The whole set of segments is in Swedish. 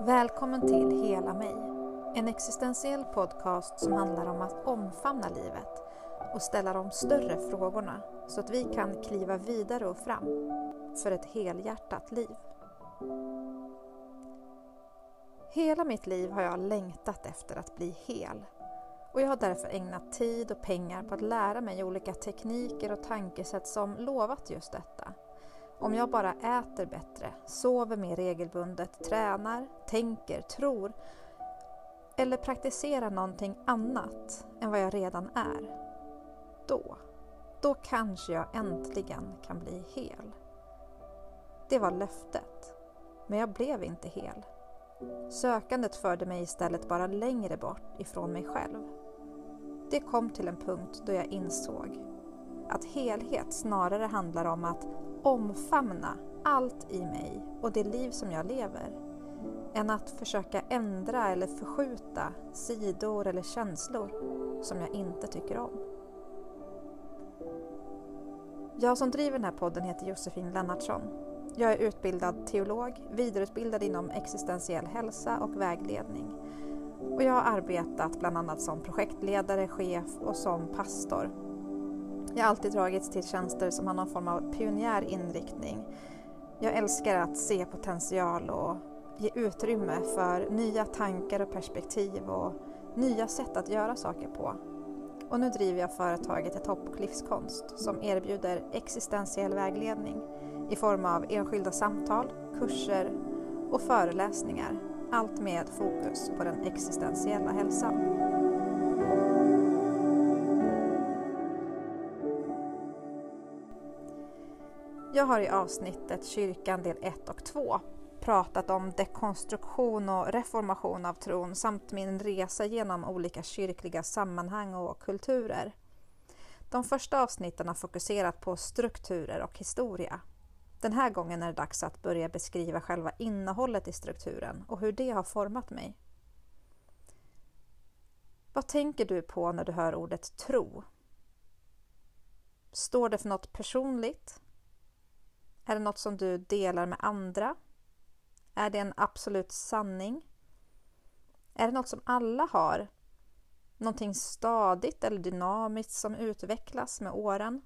Välkommen till Hela mig. En existentiell podcast som handlar om att omfamna livet och ställa de större frågorna så att vi kan kliva vidare och fram för ett helhjärtat liv. Hela mitt liv har jag längtat efter att bli hel och jag har därför ägnat tid och pengar på att lära mig olika tekniker och tankesätt som lovat just detta. Om jag bara äter bättre, sover mer regelbundet, tränar, tänker, tror eller praktiserar någonting annat än vad jag redan är, då, då kanske jag äntligen kan bli hel. Det var löftet, men jag blev inte hel. Sökandet förde mig istället bara längre bort ifrån mig själv. Det kom till en punkt då jag insåg att helhet snarare handlar om att omfamna allt i mig och det liv som jag lever än att försöka ändra eller förskjuta sidor eller känslor som jag inte tycker om. Jag som driver den här podden heter Josefin Lennartsson. Jag är utbildad teolog, vidareutbildad inom existentiell hälsa och vägledning. Och jag har arbetat bland annat som projektledare, chef och som pastor jag har alltid dragits till tjänster som har någon form av pionjär inriktning. Jag älskar att se potential och ge utrymme för nya tankar och perspektiv och nya sätt att göra saker på. Och nu driver jag företaget Ett hopp och livskonst som erbjuder existentiell vägledning i form av enskilda samtal, kurser och föreläsningar. Allt med fokus på den existentiella hälsan. Jag har i avsnittet Kyrkan del 1 och 2 pratat om dekonstruktion och reformation av tron samt min resa genom olika kyrkliga sammanhang och kulturer. De första avsnitten har fokuserat på strukturer och historia. Den här gången är det dags att börja beskriva själva innehållet i strukturen och hur det har format mig. Vad tänker du på när du hör ordet tro? Står det för något personligt? Är det något som du delar med andra? Är det en absolut sanning? Är det något som alla har? Någonting stadigt eller dynamiskt som utvecklas med åren?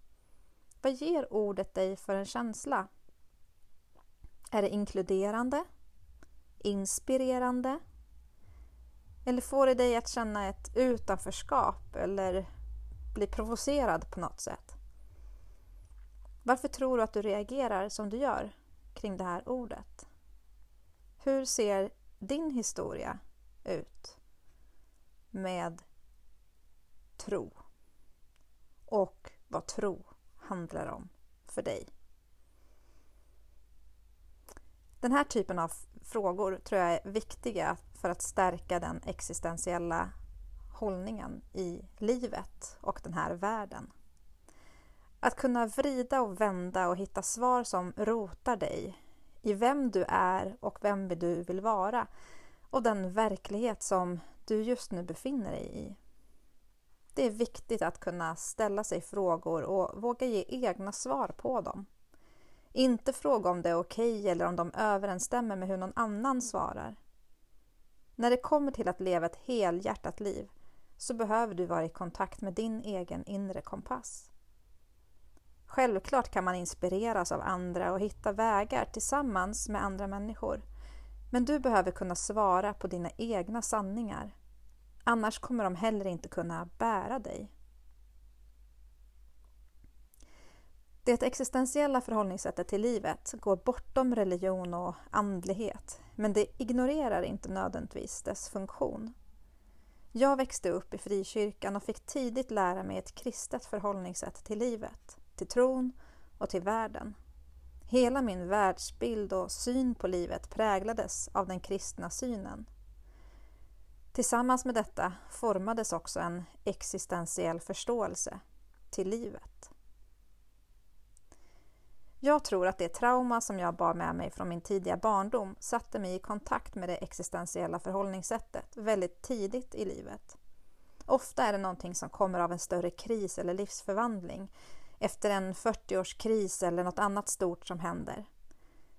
Vad ger ordet dig för en känsla? Är det inkluderande? Inspirerande? Eller får det dig att känna ett utanförskap eller bli provocerad på något sätt? Varför tror du att du reagerar som du gör kring det här ordet? Hur ser din historia ut med tro? Och vad tro handlar om för dig? Den här typen av frågor tror jag är viktiga för att stärka den existentiella hållningen i livet och den här världen. Att kunna vrida och vända och hitta svar som rotar dig i vem du är och vem du vill vara och den verklighet som du just nu befinner dig i. Det är viktigt att kunna ställa sig frågor och våga ge egna svar på dem. Inte fråga om det är okej okay eller om de överensstämmer med hur någon annan svarar. När det kommer till att leva ett helhjärtat liv så behöver du vara i kontakt med din egen inre kompass. Självklart kan man inspireras av andra och hitta vägar tillsammans med andra människor. Men du behöver kunna svara på dina egna sanningar. Annars kommer de heller inte kunna bära dig. Det existentiella förhållningssättet till livet går bortom religion och andlighet, men det ignorerar inte nödvändigtvis dess funktion. Jag växte upp i frikyrkan och fick tidigt lära mig ett kristet förhållningssätt till livet till tron och till världen. Hela min världsbild och syn på livet präglades av den kristna synen. Tillsammans med detta formades också en existentiell förståelse till livet. Jag tror att det trauma som jag bar med mig från min tidiga barndom satte mig i kontakt med det existentiella förhållningssättet väldigt tidigt i livet. Ofta är det någonting som kommer av en större kris eller livsförvandling efter en 40-årskris eller något annat stort som händer.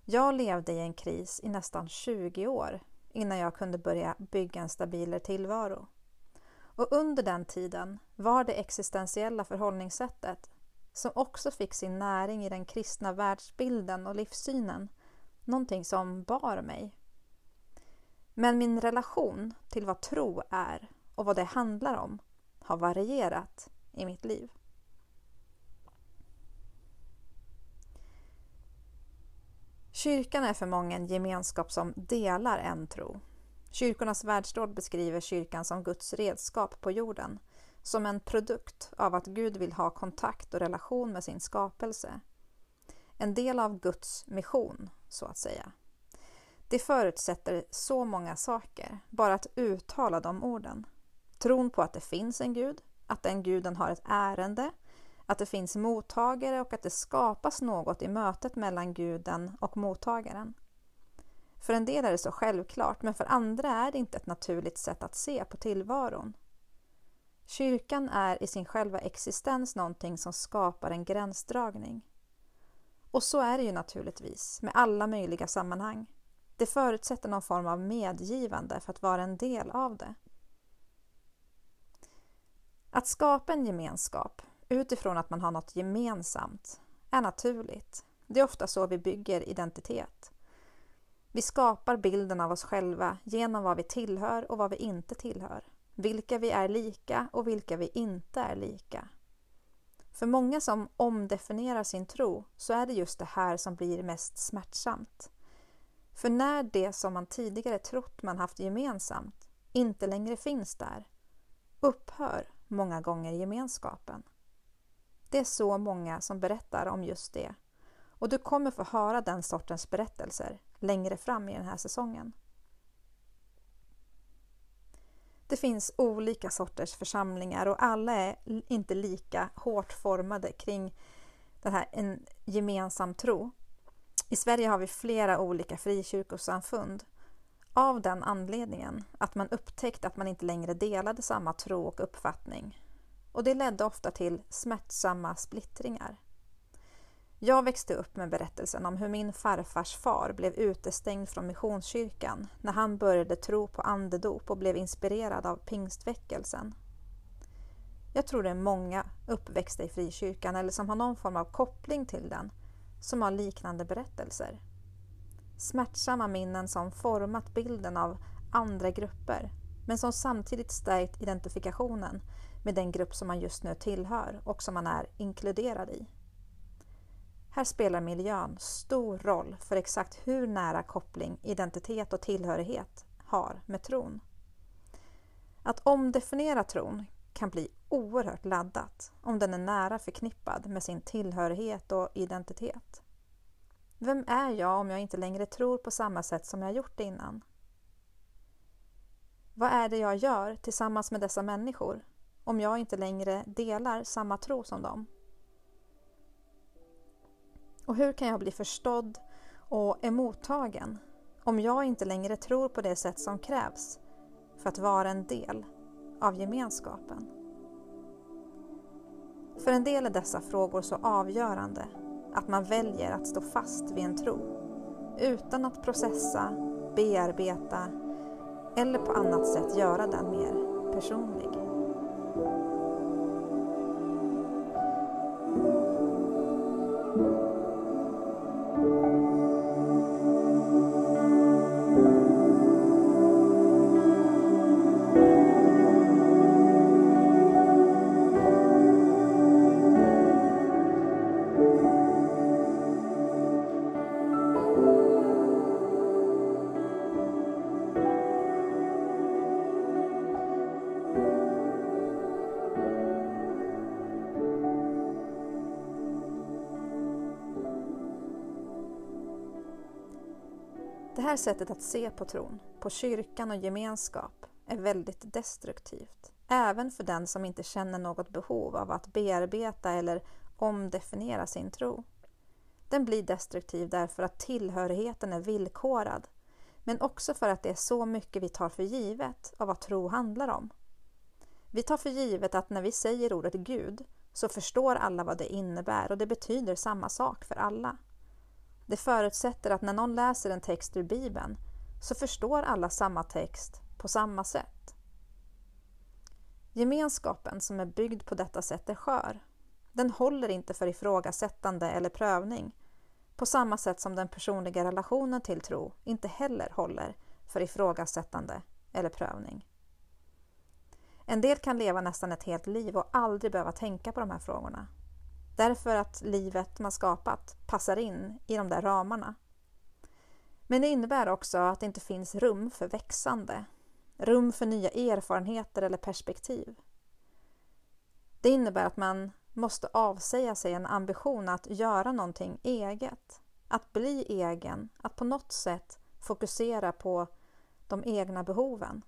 Jag levde i en kris i nästan 20 år innan jag kunde börja bygga en stabilare tillvaro. Och under den tiden var det existentiella förhållningssättet, som också fick sin näring i den kristna världsbilden och livssynen, någonting som bar mig. Men min relation till vad tro är och vad det handlar om har varierat i mitt liv. Kyrkan är för många en gemenskap som delar en tro. Kyrkornas världsråd beskriver kyrkan som Guds redskap på jorden, som en produkt av att Gud vill ha kontakt och relation med sin skapelse. En del av Guds mission, så att säga. Det förutsätter så många saker, bara att uttala de orden. Tron på att det finns en Gud, att den guden har ett ärende, att det finns mottagare och att det skapas något i mötet mellan guden och mottagaren. För en del är det så självklart, men för andra är det inte ett naturligt sätt att se på tillvaron. Kyrkan är i sin själva existens någonting som skapar en gränsdragning. Och så är det ju naturligtvis med alla möjliga sammanhang. Det förutsätter någon form av medgivande för att vara en del av det. Att skapa en gemenskap utifrån att man har något gemensamt är naturligt. Det är ofta så vi bygger identitet. Vi skapar bilden av oss själva genom vad vi tillhör och vad vi inte tillhör. Vilka vi är lika och vilka vi inte är lika. För många som omdefinierar sin tro så är det just det här som blir mest smärtsamt. För när det som man tidigare trott man haft gemensamt inte längre finns där upphör många gånger gemenskapen. Det är så många som berättar om just det. Och du kommer få höra den sortens berättelser längre fram i den här säsongen. Det finns olika sorters församlingar och alla är inte lika hårt formade kring den här, en gemensam tro. I Sverige har vi flera olika frikyrkosamfund av den anledningen att man upptäckte att man inte längre delade samma tro och uppfattning och det ledde ofta till smärtsamma splittringar. Jag växte upp med berättelsen om hur min farfars far blev utestängd från Missionskyrkan när han började tro på andedop och blev inspirerad av pingstväckelsen. Jag tror det är många uppväxta i frikyrkan eller som har någon form av koppling till den som har liknande berättelser. Smärtsamma minnen som format bilden av andra grupper men som samtidigt stärkt identifikationen med den grupp som man just nu tillhör och som man är inkluderad i. Här spelar miljön stor roll för exakt hur nära koppling identitet och tillhörighet har med tron. Att omdefiniera tron kan bli oerhört laddat om den är nära förknippad med sin tillhörighet och identitet. Vem är jag om jag inte längre tror på samma sätt som jag gjort innan? Vad är det jag gör tillsammans med dessa människor om jag inte längre delar samma tro som dem? Och hur kan jag bli förstådd och emottagen om jag inte längre tror på det sätt som krävs för att vara en del av gemenskapen? För en del är dessa frågor så avgörande att man väljer att stå fast vid en tro utan att processa, bearbeta eller på annat sätt göra den mer personlig. Det här sättet att se på tron, på kyrkan och gemenskap är väldigt destruktivt. Även för den som inte känner något behov av att bearbeta eller omdefiniera sin tro. Den blir destruktiv därför att tillhörigheten är villkorad, men också för att det är så mycket vi tar för givet av vad tro handlar om. Vi tar för givet att när vi säger ordet Gud så förstår alla vad det innebär och det betyder samma sak för alla. Det förutsätter att när någon läser en text ur Bibeln så förstår alla samma text på samma sätt. Gemenskapen som är byggd på detta sätt är skör. Den håller inte för ifrågasättande eller prövning på samma sätt som den personliga relationen till tro inte heller håller för ifrågasättande eller prövning. En del kan leva nästan ett helt liv och aldrig behöva tänka på de här frågorna. Därför att livet man skapat passar in i de där ramarna. Men det innebär också att det inte finns rum för växande, rum för nya erfarenheter eller perspektiv. Det innebär att man måste avsäga sig en ambition att göra någonting eget, att bli egen, att på något sätt fokusera på de egna behoven.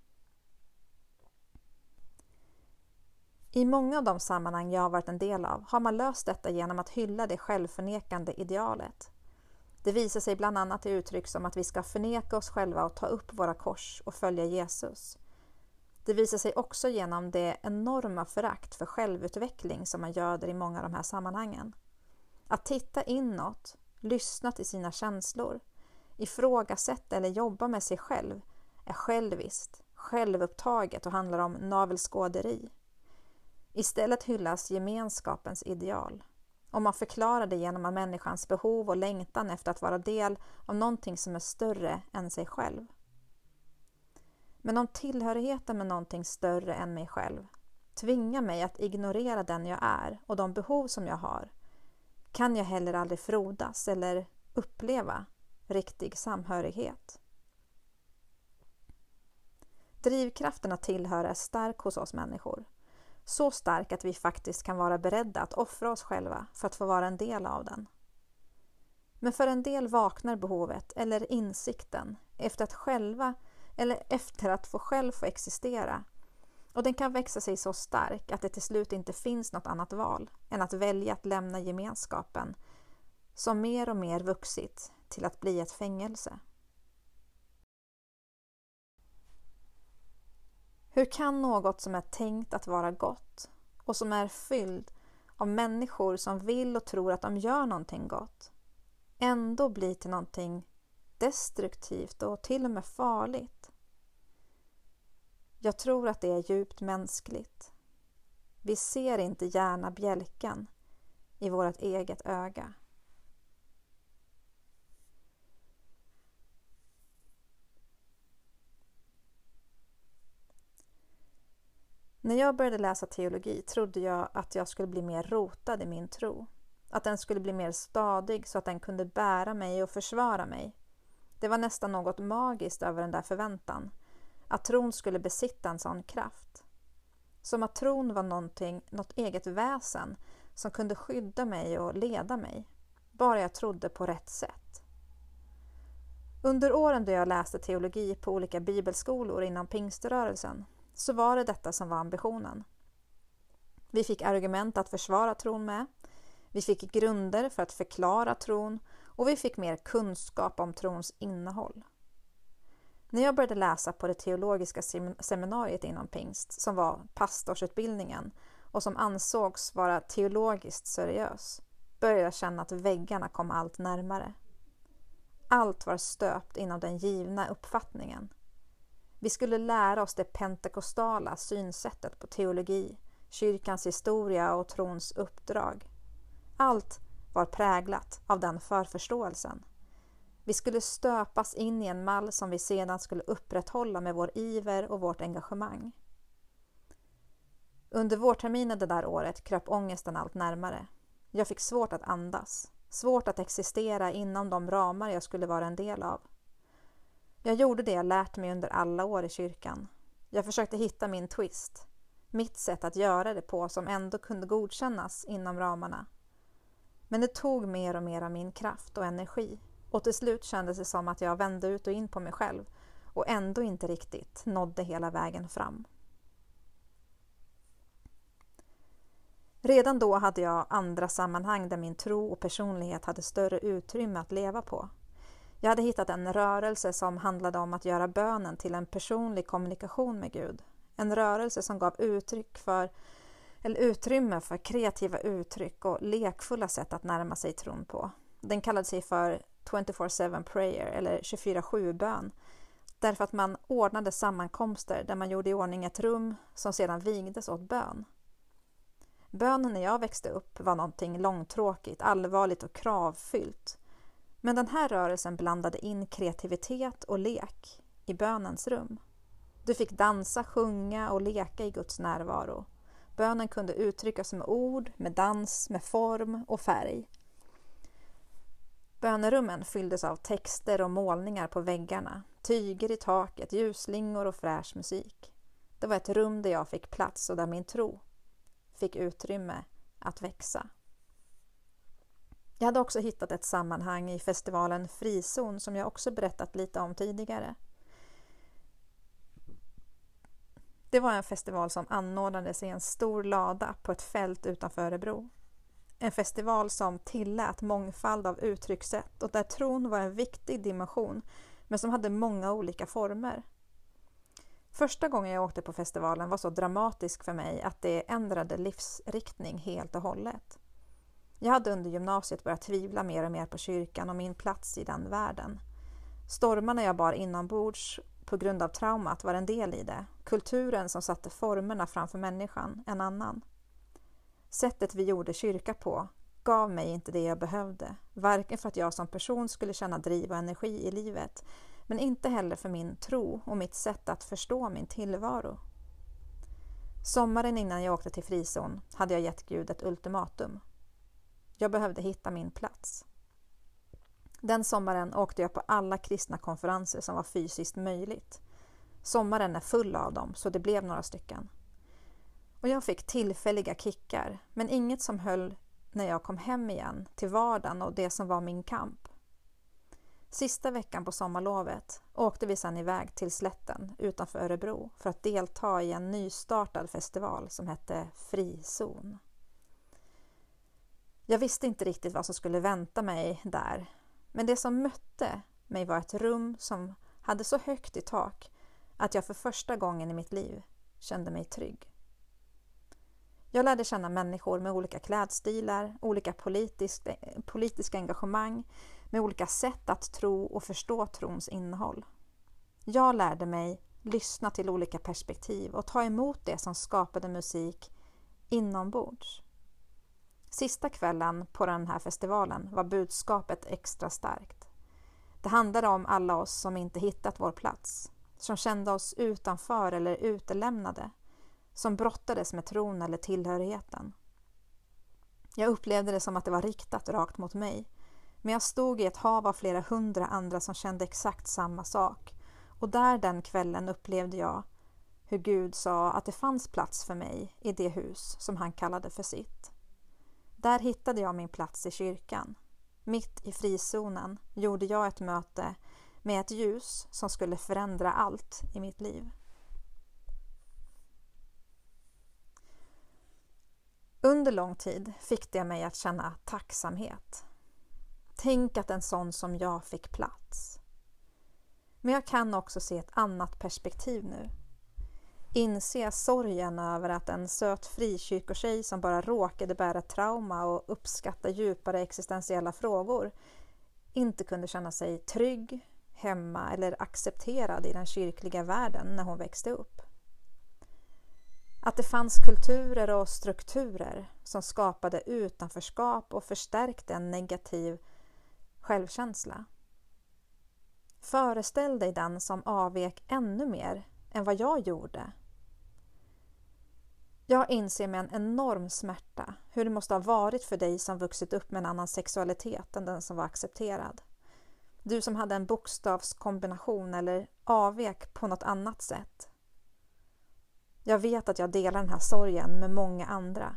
I många av de sammanhang jag har varit en del av har man löst detta genom att hylla det självförnekande idealet. Det visar sig bland annat i uttryck som att vi ska förneka oss själva och ta upp våra kors och följa Jesus. Det visar sig också genom det enorma förakt för självutveckling som man göder i många av de här sammanhangen. Att titta inåt, lyssna till sina känslor, ifrågasätta eller jobba med sig själv är själviskt, självupptaget och handlar om navelskåderi. Istället hyllas gemenskapens ideal. Och man förklarar det genom att människans behov och längtan efter att vara del av någonting som är större än sig själv. Men om tillhörigheten med någonting större än mig själv tvingar mig att ignorera den jag är och de behov som jag har kan jag heller aldrig frodas eller uppleva riktig samhörighet. Drivkraften att tillhöra är stark hos oss människor. Så stark att vi faktiskt kan vara beredda att offra oss själva för att få vara en del av den. Men för en del vaknar behovet eller insikten efter att själva eller efter att få själv få existera. Och den kan växa sig så stark att det till slut inte finns något annat val än att välja att lämna gemenskapen som mer och mer vuxit till att bli ett fängelse. Hur kan något som är tänkt att vara gott och som är fylld av människor som vill och tror att de gör någonting gott ändå bli till någonting destruktivt och till och med farligt? Jag tror att det är djupt mänskligt. Vi ser inte gärna bjälken i vårt eget öga. När jag började läsa teologi trodde jag att jag skulle bli mer rotad i min tro. Att den skulle bli mer stadig så att den kunde bära mig och försvara mig. Det var nästan något magiskt över den där förväntan. Att tron skulle besitta en sån kraft. Som att tron var någonting, något eget väsen som kunde skydda mig och leda mig. Bara jag trodde på rätt sätt. Under åren då jag läste teologi på olika bibelskolor inom pingströrelsen så var det detta som var ambitionen. Vi fick argument att försvara tron med. Vi fick grunder för att förklara tron och vi fick mer kunskap om trons innehåll. När jag började läsa på det teologiska seminariet inom pingst, som var pastorsutbildningen och som ansågs vara teologiskt seriös, började jag känna att väggarna kom allt närmare. Allt var stöpt inom den givna uppfattningen. Vi skulle lära oss det pentekostala synsättet på teologi, kyrkans historia och trons uppdrag. Allt var präglat av den förförståelsen. Vi skulle stöpas in i en mall som vi sedan skulle upprätthålla med vår iver och vårt engagemang. Under vårterminen det där året kröp ångesten allt närmare. Jag fick svårt att andas, svårt att existera inom de ramar jag skulle vara en del av. Jag gjorde det jag lärt mig under alla år i kyrkan. Jag försökte hitta min twist, mitt sätt att göra det på som ändå kunde godkännas inom ramarna. Men det tog mer och mer av min kraft och energi och till slut kändes det som att jag vände ut och in på mig själv och ändå inte riktigt nådde hela vägen fram. Redan då hade jag andra sammanhang där min tro och personlighet hade större utrymme att leva på. Jag hade hittat en rörelse som handlade om att göra bönen till en personlig kommunikation med Gud. En rörelse som gav uttryck för, eller utrymme för kreativa uttryck och lekfulla sätt att närma sig tron på. Den kallade sig för 24-7 prayer eller 24-7-bön därför att man ordnade sammankomster där man gjorde i ordning ett rum som sedan vigdes åt bön. Bönen när jag växte upp var någonting långtråkigt, allvarligt och kravfyllt. Men den här rörelsen blandade in kreativitet och lek i bönens rum. Du fick dansa, sjunga och leka i Guds närvaro. Bönen kunde uttryckas med ord, med dans, med form och färg. Bönerummen fylldes av texter och målningar på väggarna, tyger i taket, ljusslingor och fräsch musik. Det var ett rum där jag fick plats och där min tro fick utrymme att växa. Jag hade också hittat ett sammanhang i festivalen Frizon som jag också berättat lite om tidigare. Det var en festival som anordnades i en stor lada på ett fält utanför Örebro. En festival som tillät mångfald av uttryckssätt och där tron var en viktig dimension men som hade många olika former. Första gången jag åkte på festivalen var så dramatisk för mig att det ändrade livsriktning helt och hållet. Jag hade under gymnasiet börjat tvivla mer och mer på kyrkan och min plats i den världen. Stormarna jag bar inombords på grund av traumat var en del i det. Kulturen som satte formerna framför människan en annan. Sättet vi gjorde kyrka på gav mig inte det jag behövde, varken för att jag som person skulle känna driv och energi i livet, men inte heller för min tro och mitt sätt att förstå min tillvaro. Sommaren innan jag åkte till frizon hade jag gett Gud ett ultimatum. Jag behövde hitta min plats. Den sommaren åkte jag på alla kristna konferenser som var fysiskt möjligt. Sommaren är full av dem, så det blev några stycken. Och jag fick tillfälliga kickar, men inget som höll när jag kom hem igen till vardagen och det som var min kamp. Sista veckan på sommarlovet åkte vi sedan iväg till slätten utanför Örebro för att delta i en nystartad festival som hette Frizon. Jag visste inte riktigt vad som skulle vänta mig där men det som mötte mig var ett rum som hade så högt i tak att jag för första gången i mitt liv kände mig trygg. Jag lärde känna människor med olika klädstilar, olika politisk, politiska engagemang, med olika sätt att tro och förstå trons innehåll. Jag lärde mig lyssna till olika perspektiv och ta emot det som skapade musik inombords. Sista kvällen på den här festivalen var budskapet extra starkt. Det handlade om alla oss som inte hittat vår plats, som kände oss utanför eller utelämnade, som brottades med tron eller tillhörigheten. Jag upplevde det som att det var riktat rakt mot mig, men jag stod i ett hav av flera hundra andra som kände exakt samma sak och där den kvällen upplevde jag hur Gud sa att det fanns plats för mig i det hus som han kallade för sitt. Där hittade jag min plats i kyrkan. Mitt i frizonen gjorde jag ett möte med ett ljus som skulle förändra allt i mitt liv. Under lång tid fick det mig att känna tacksamhet. Tänk att en sån som jag fick plats. Men jag kan också se ett annat perspektiv nu inse sorgen över att en söt frikyrkotjej som bara råkade bära trauma och uppskatta djupare existentiella frågor inte kunde känna sig trygg, hemma eller accepterad i den kyrkliga världen när hon växte upp. Att det fanns kulturer och strukturer som skapade utanförskap och förstärkte en negativ självkänsla. Föreställ dig den som avvek ännu mer än vad jag gjorde. Jag inser med en enorm smärta hur det måste ha varit för dig som vuxit upp med en annan sexualitet än den som var accepterad. Du som hade en bokstavskombination eller avvek på något annat sätt. Jag vet att jag delar den här sorgen med många andra.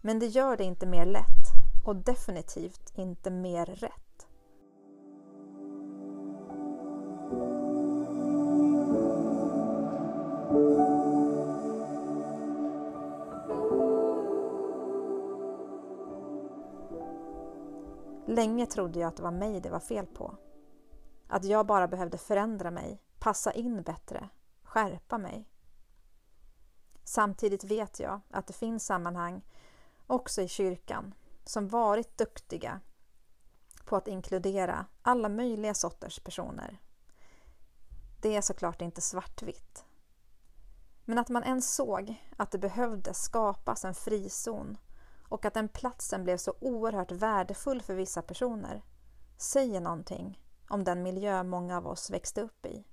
Men det gör det inte mer lätt och definitivt inte mer rätt. Länge trodde jag att det var mig det var fel på. Att jag bara behövde förändra mig, passa in bättre, skärpa mig. Samtidigt vet jag att det finns sammanhang, också i kyrkan, som varit duktiga på att inkludera alla möjliga sorters personer. Det är såklart inte svartvitt. Men att man ens såg att det behövde skapas en frizon och att den platsen blev så oerhört värdefull för vissa personer säger någonting om den miljö många av oss växte upp i.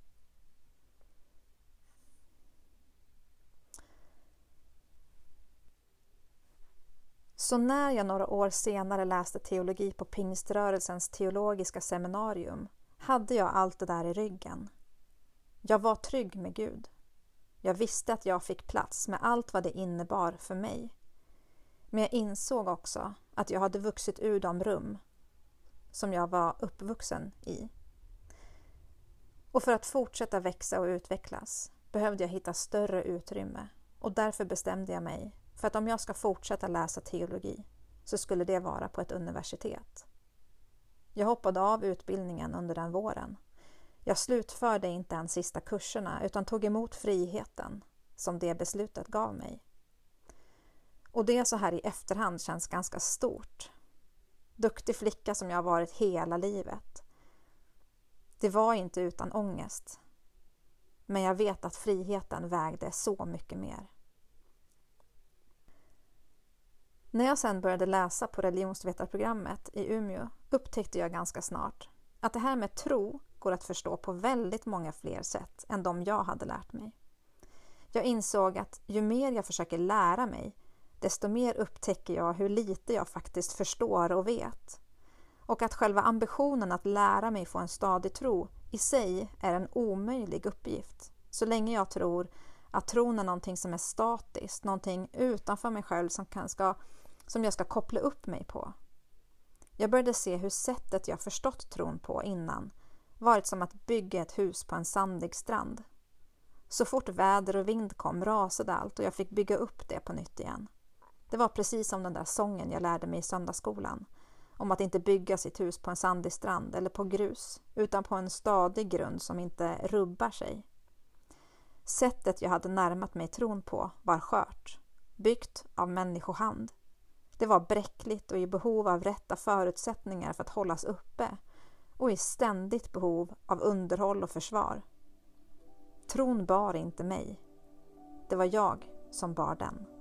Så när jag några år senare läste teologi på pingströrelsens teologiska seminarium hade jag allt det där i ryggen. Jag var trygg med Gud. Jag visste att jag fick plats med allt vad det innebar för mig. Men jag insåg också att jag hade vuxit ur de rum som jag var uppvuxen i. Och för att fortsätta växa och utvecklas behövde jag hitta större utrymme och därför bestämde jag mig för att om jag ska fortsätta läsa teologi så skulle det vara på ett universitet. Jag hoppade av utbildningen under den våren. Jag slutförde inte ens sista kurserna utan tog emot friheten som det beslutet gav mig. Och det så här i efterhand känns ganska stort. Duktig flicka som jag varit hela livet. Det var inte utan ångest. Men jag vet att friheten vägde så mycket mer. När jag sen började läsa på religionsvetarprogrammet i Umeå upptäckte jag ganska snart att det här med tro går att förstå på väldigt många fler sätt än de jag hade lärt mig. Jag insåg att ju mer jag försöker lära mig, desto mer upptäcker jag hur lite jag faktiskt förstår och vet. Och att själva ambitionen att lära mig få en stadig tro i sig är en omöjlig uppgift. Så länge jag tror att tron är någonting som är statiskt, någonting utanför mig själv som, kan, ska, som jag ska koppla upp mig på. Jag började se hur sättet jag förstått tron på innan varit som att bygga ett hus på en sandig strand. Så fort väder och vind kom rasade allt och jag fick bygga upp det på nytt igen. Det var precis som den där sången jag lärde mig i söndagsskolan. Om att inte bygga sitt hus på en sandig strand eller på grus, utan på en stadig grund som inte rubbar sig. Sättet jag hade närmat mig tron på var skört, byggt av människohand. Det var bräckligt och i behov av rätta förutsättningar för att hållas uppe och i ständigt behov av underhåll och försvar. Tron bar inte mig. Det var jag som bar den.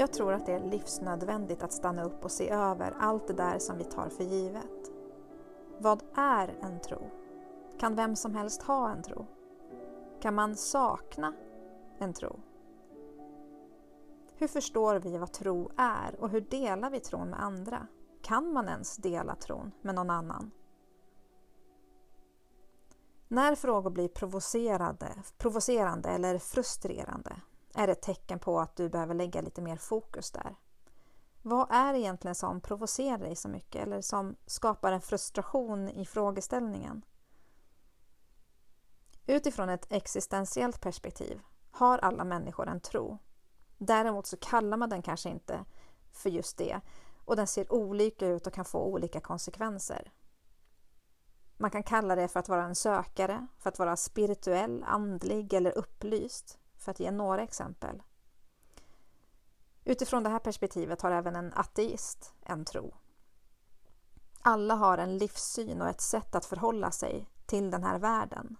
Jag tror att det är livsnödvändigt att stanna upp och se över allt det där som vi tar för givet. Vad är en tro? Kan vem som helst ha en tro? Kan man sakna en tro? Hur förstår vi vad tro är och hur delar vi tron med andra? Kan man ens dela tron med någon annan? När frågor blir provocerande, provocerande eller frustrerande är ett tecken på att du behöver lägga lite mer fokus där. Vad är det egentligen som provocerar dig så mycket eller som skapar en frustration i frågeställningen? Utifrån ett existentiellt perspektiv har alla människor en tro. Däremot så kallar man den kanske inte för just det och den ser olika ut och kan få olika konsekvenser. Man kan kalla det för att vara en sökare, för att vara spirituell, andlig eller upplyst för att ge några exempel. Utifrån det här perspektivet har även en ateist en tro. Alla har en livssyn och ett sätt att förhålla sig till den här världen.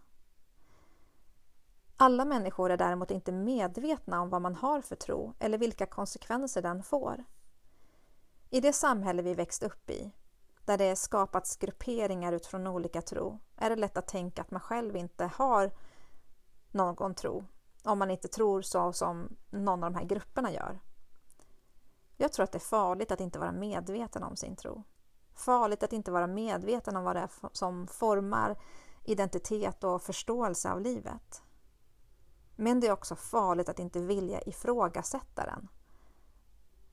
Alla människor är däremot inte medvetna om vad man har för tro eller vilka konsekvenser den får. I det samhälle vi växt upp i, där det skapats grupperingar utifrån olika tro, är det lätt att tänka att man själv inte har någon tro om man inte tror så som någon av de här grupperna gör. Jag tror att det är farligt att inte vara medveten om sin tro. Farligt att inte vara medveten om vad det är som formar identitet och förståelse av livet. Men det är också farligt att inte vilja ifrågasätta den.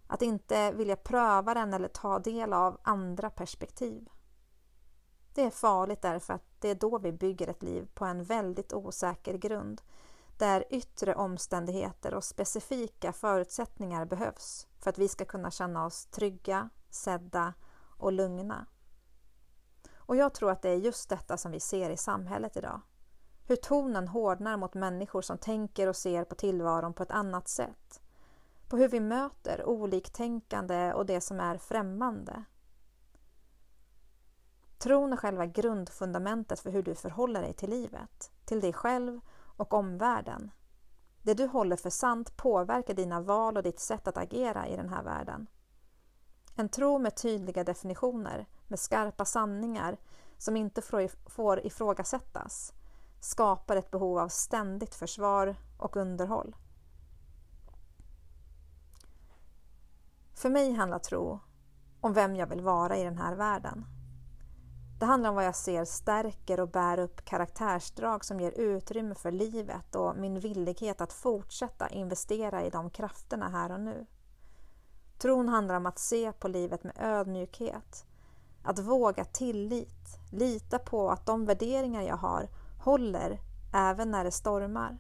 Att inte vilja pröva den eller ta del av andra perspektiv. Det är farligt därför att det är då vi bygger ett liv på en väldigt osäker grund där yttre omständigheter och specifika förutsättningar behövs för att vi ska kunna känna oss trygga, sedda och lugna. Och jag tror att det är just detta som vi ser i samhället idag. Hur tonen hårdnar mot människor som tänker och ser på tillvaron på ett annat sätt. På hur vi möter oliktänkande och det som är främmande. Tron är själva grundfundamentet för hur du förhåller dig till livet, till dig själv och omvärlden. Det du håller för sant påverkar dina val och ditt sätt att agera i den här världen. En tro med tydliga definitioner, med skarpa sanningar som inte får ifrågasättas, skapar ett behov av ständigt försvar och underhåll. För mig handlar tro om vem jag vill vara i den här världen. Det handlar om vad jag ser stärker och bär upp karaktärsdrag som ger utrymme för livet och min villighet att fortsätta investera i de krafterna här och nu. Tron handlar om att se på livet med ödmjukhet, att våga tillit, lita på att de värderingar jag har håller även när det stormar.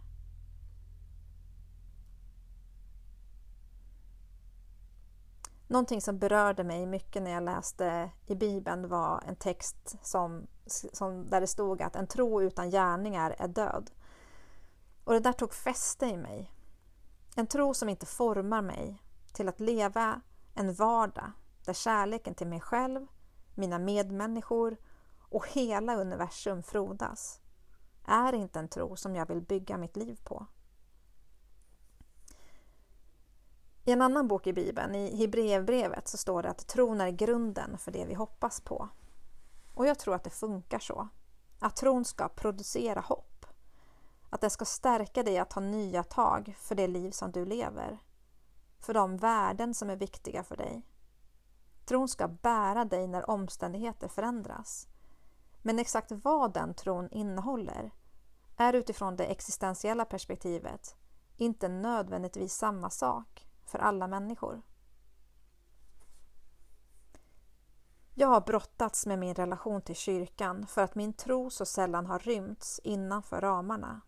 Någonting som berörde mig mycket när jag läste i Bibeln var en text som, som, där det stod att en tro utan gärningar är död. Och det där tog fäste i mig. En tro som inte formar mig till att leva en vardag där kärleken till mig själv, mina medmänniskor och hela universum frodas är inte en tro som jag vill bygga mitt liv på. I en annan bok i Bibeln, i Hebreerbrevet, så står det att tron är grunden för det vi hoppas på. Och jag tror att det funkar så. Att tron ska producera hopp. Att det ska stärka dig att ta nya tag för det liv som du lever. För de värden som är viktiga för dig. Tron ska bära dig när omständigheter förändras. Men exakt vad den tron innehåller är utifrån det existentiella perspektivet inte nödvändigtvis samma sak för alla människor. Jag har brottats med min relation till kyrkan för att min tro så sällan har rymts innanför ramarna.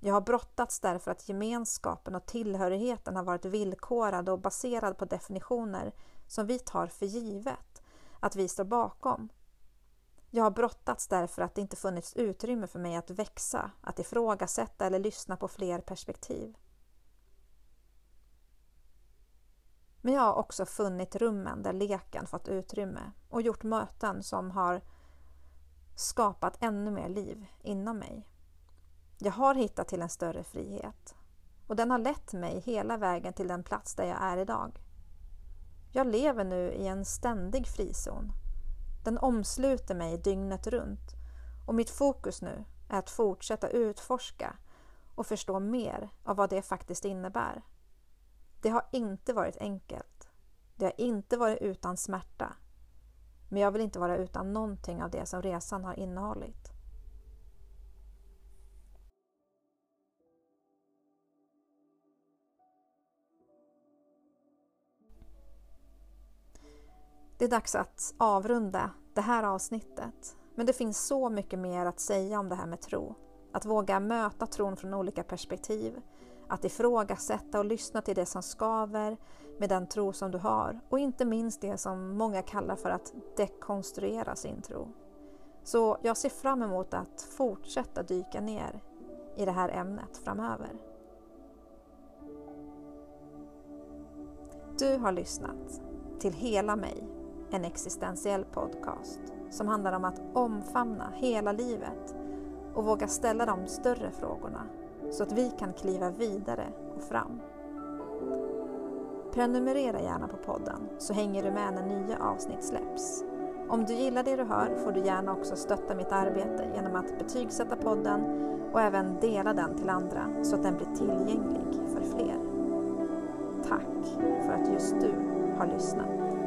Jag har brottats därför att gemenskapen och tillhörigheten har varit villkorad och baserad på definitioner som vi tar för givet att vi står bakom. Jag har brottats därför att det inte funnits utrymme för mig att växa, att ifrågasätta eller lyssna på fler perspektiv. Men jag har också funnit rummen där leken fått utrymme och gjort möten som har skapat ännu mer liv inom mig. Jag har hittat till en större frihet och den har lett mig hela vägen till den plats där jag är idag. Jag lever nu i en ständig frizon. Den omsluter mig dygnet runt och mitt fokus nu är att fortsätta utforska och förstå mer av vad det faktiskt innebär. Det har inte varit enkelt. Det har inte varit utan smärta. Men jag vill inte vara utan någonting av det som resan har innehållit. Det är dags att avrunda det här avsnittet. Men det finns så mycket mer att säga om det här med tro. Att våga möta tron från olika perspektiv. Att ifrågasätta och lyssna till det som skaver med den tro som du har. Och inte minst det som många kallar för att dekonstruera sin tro. Så jag ser fram emot att fortsätta dyka ner i det här ämnet framöver. Du har lyssnat till Hela mig en existentiell podcast som handlar om att omfamna hela livet och våga ställa de större frågorna så att vi kan kliva vidare och fram. Prenumerera gärna på podden så hänger du med när nya avsnitt släpps. Om du gillar det du hör får du gärna också stötta mitt arbete genom att betygsätta podden och även dela den till andra så att den blir tillgänglig för fler. Tack för att just du har lyssnat.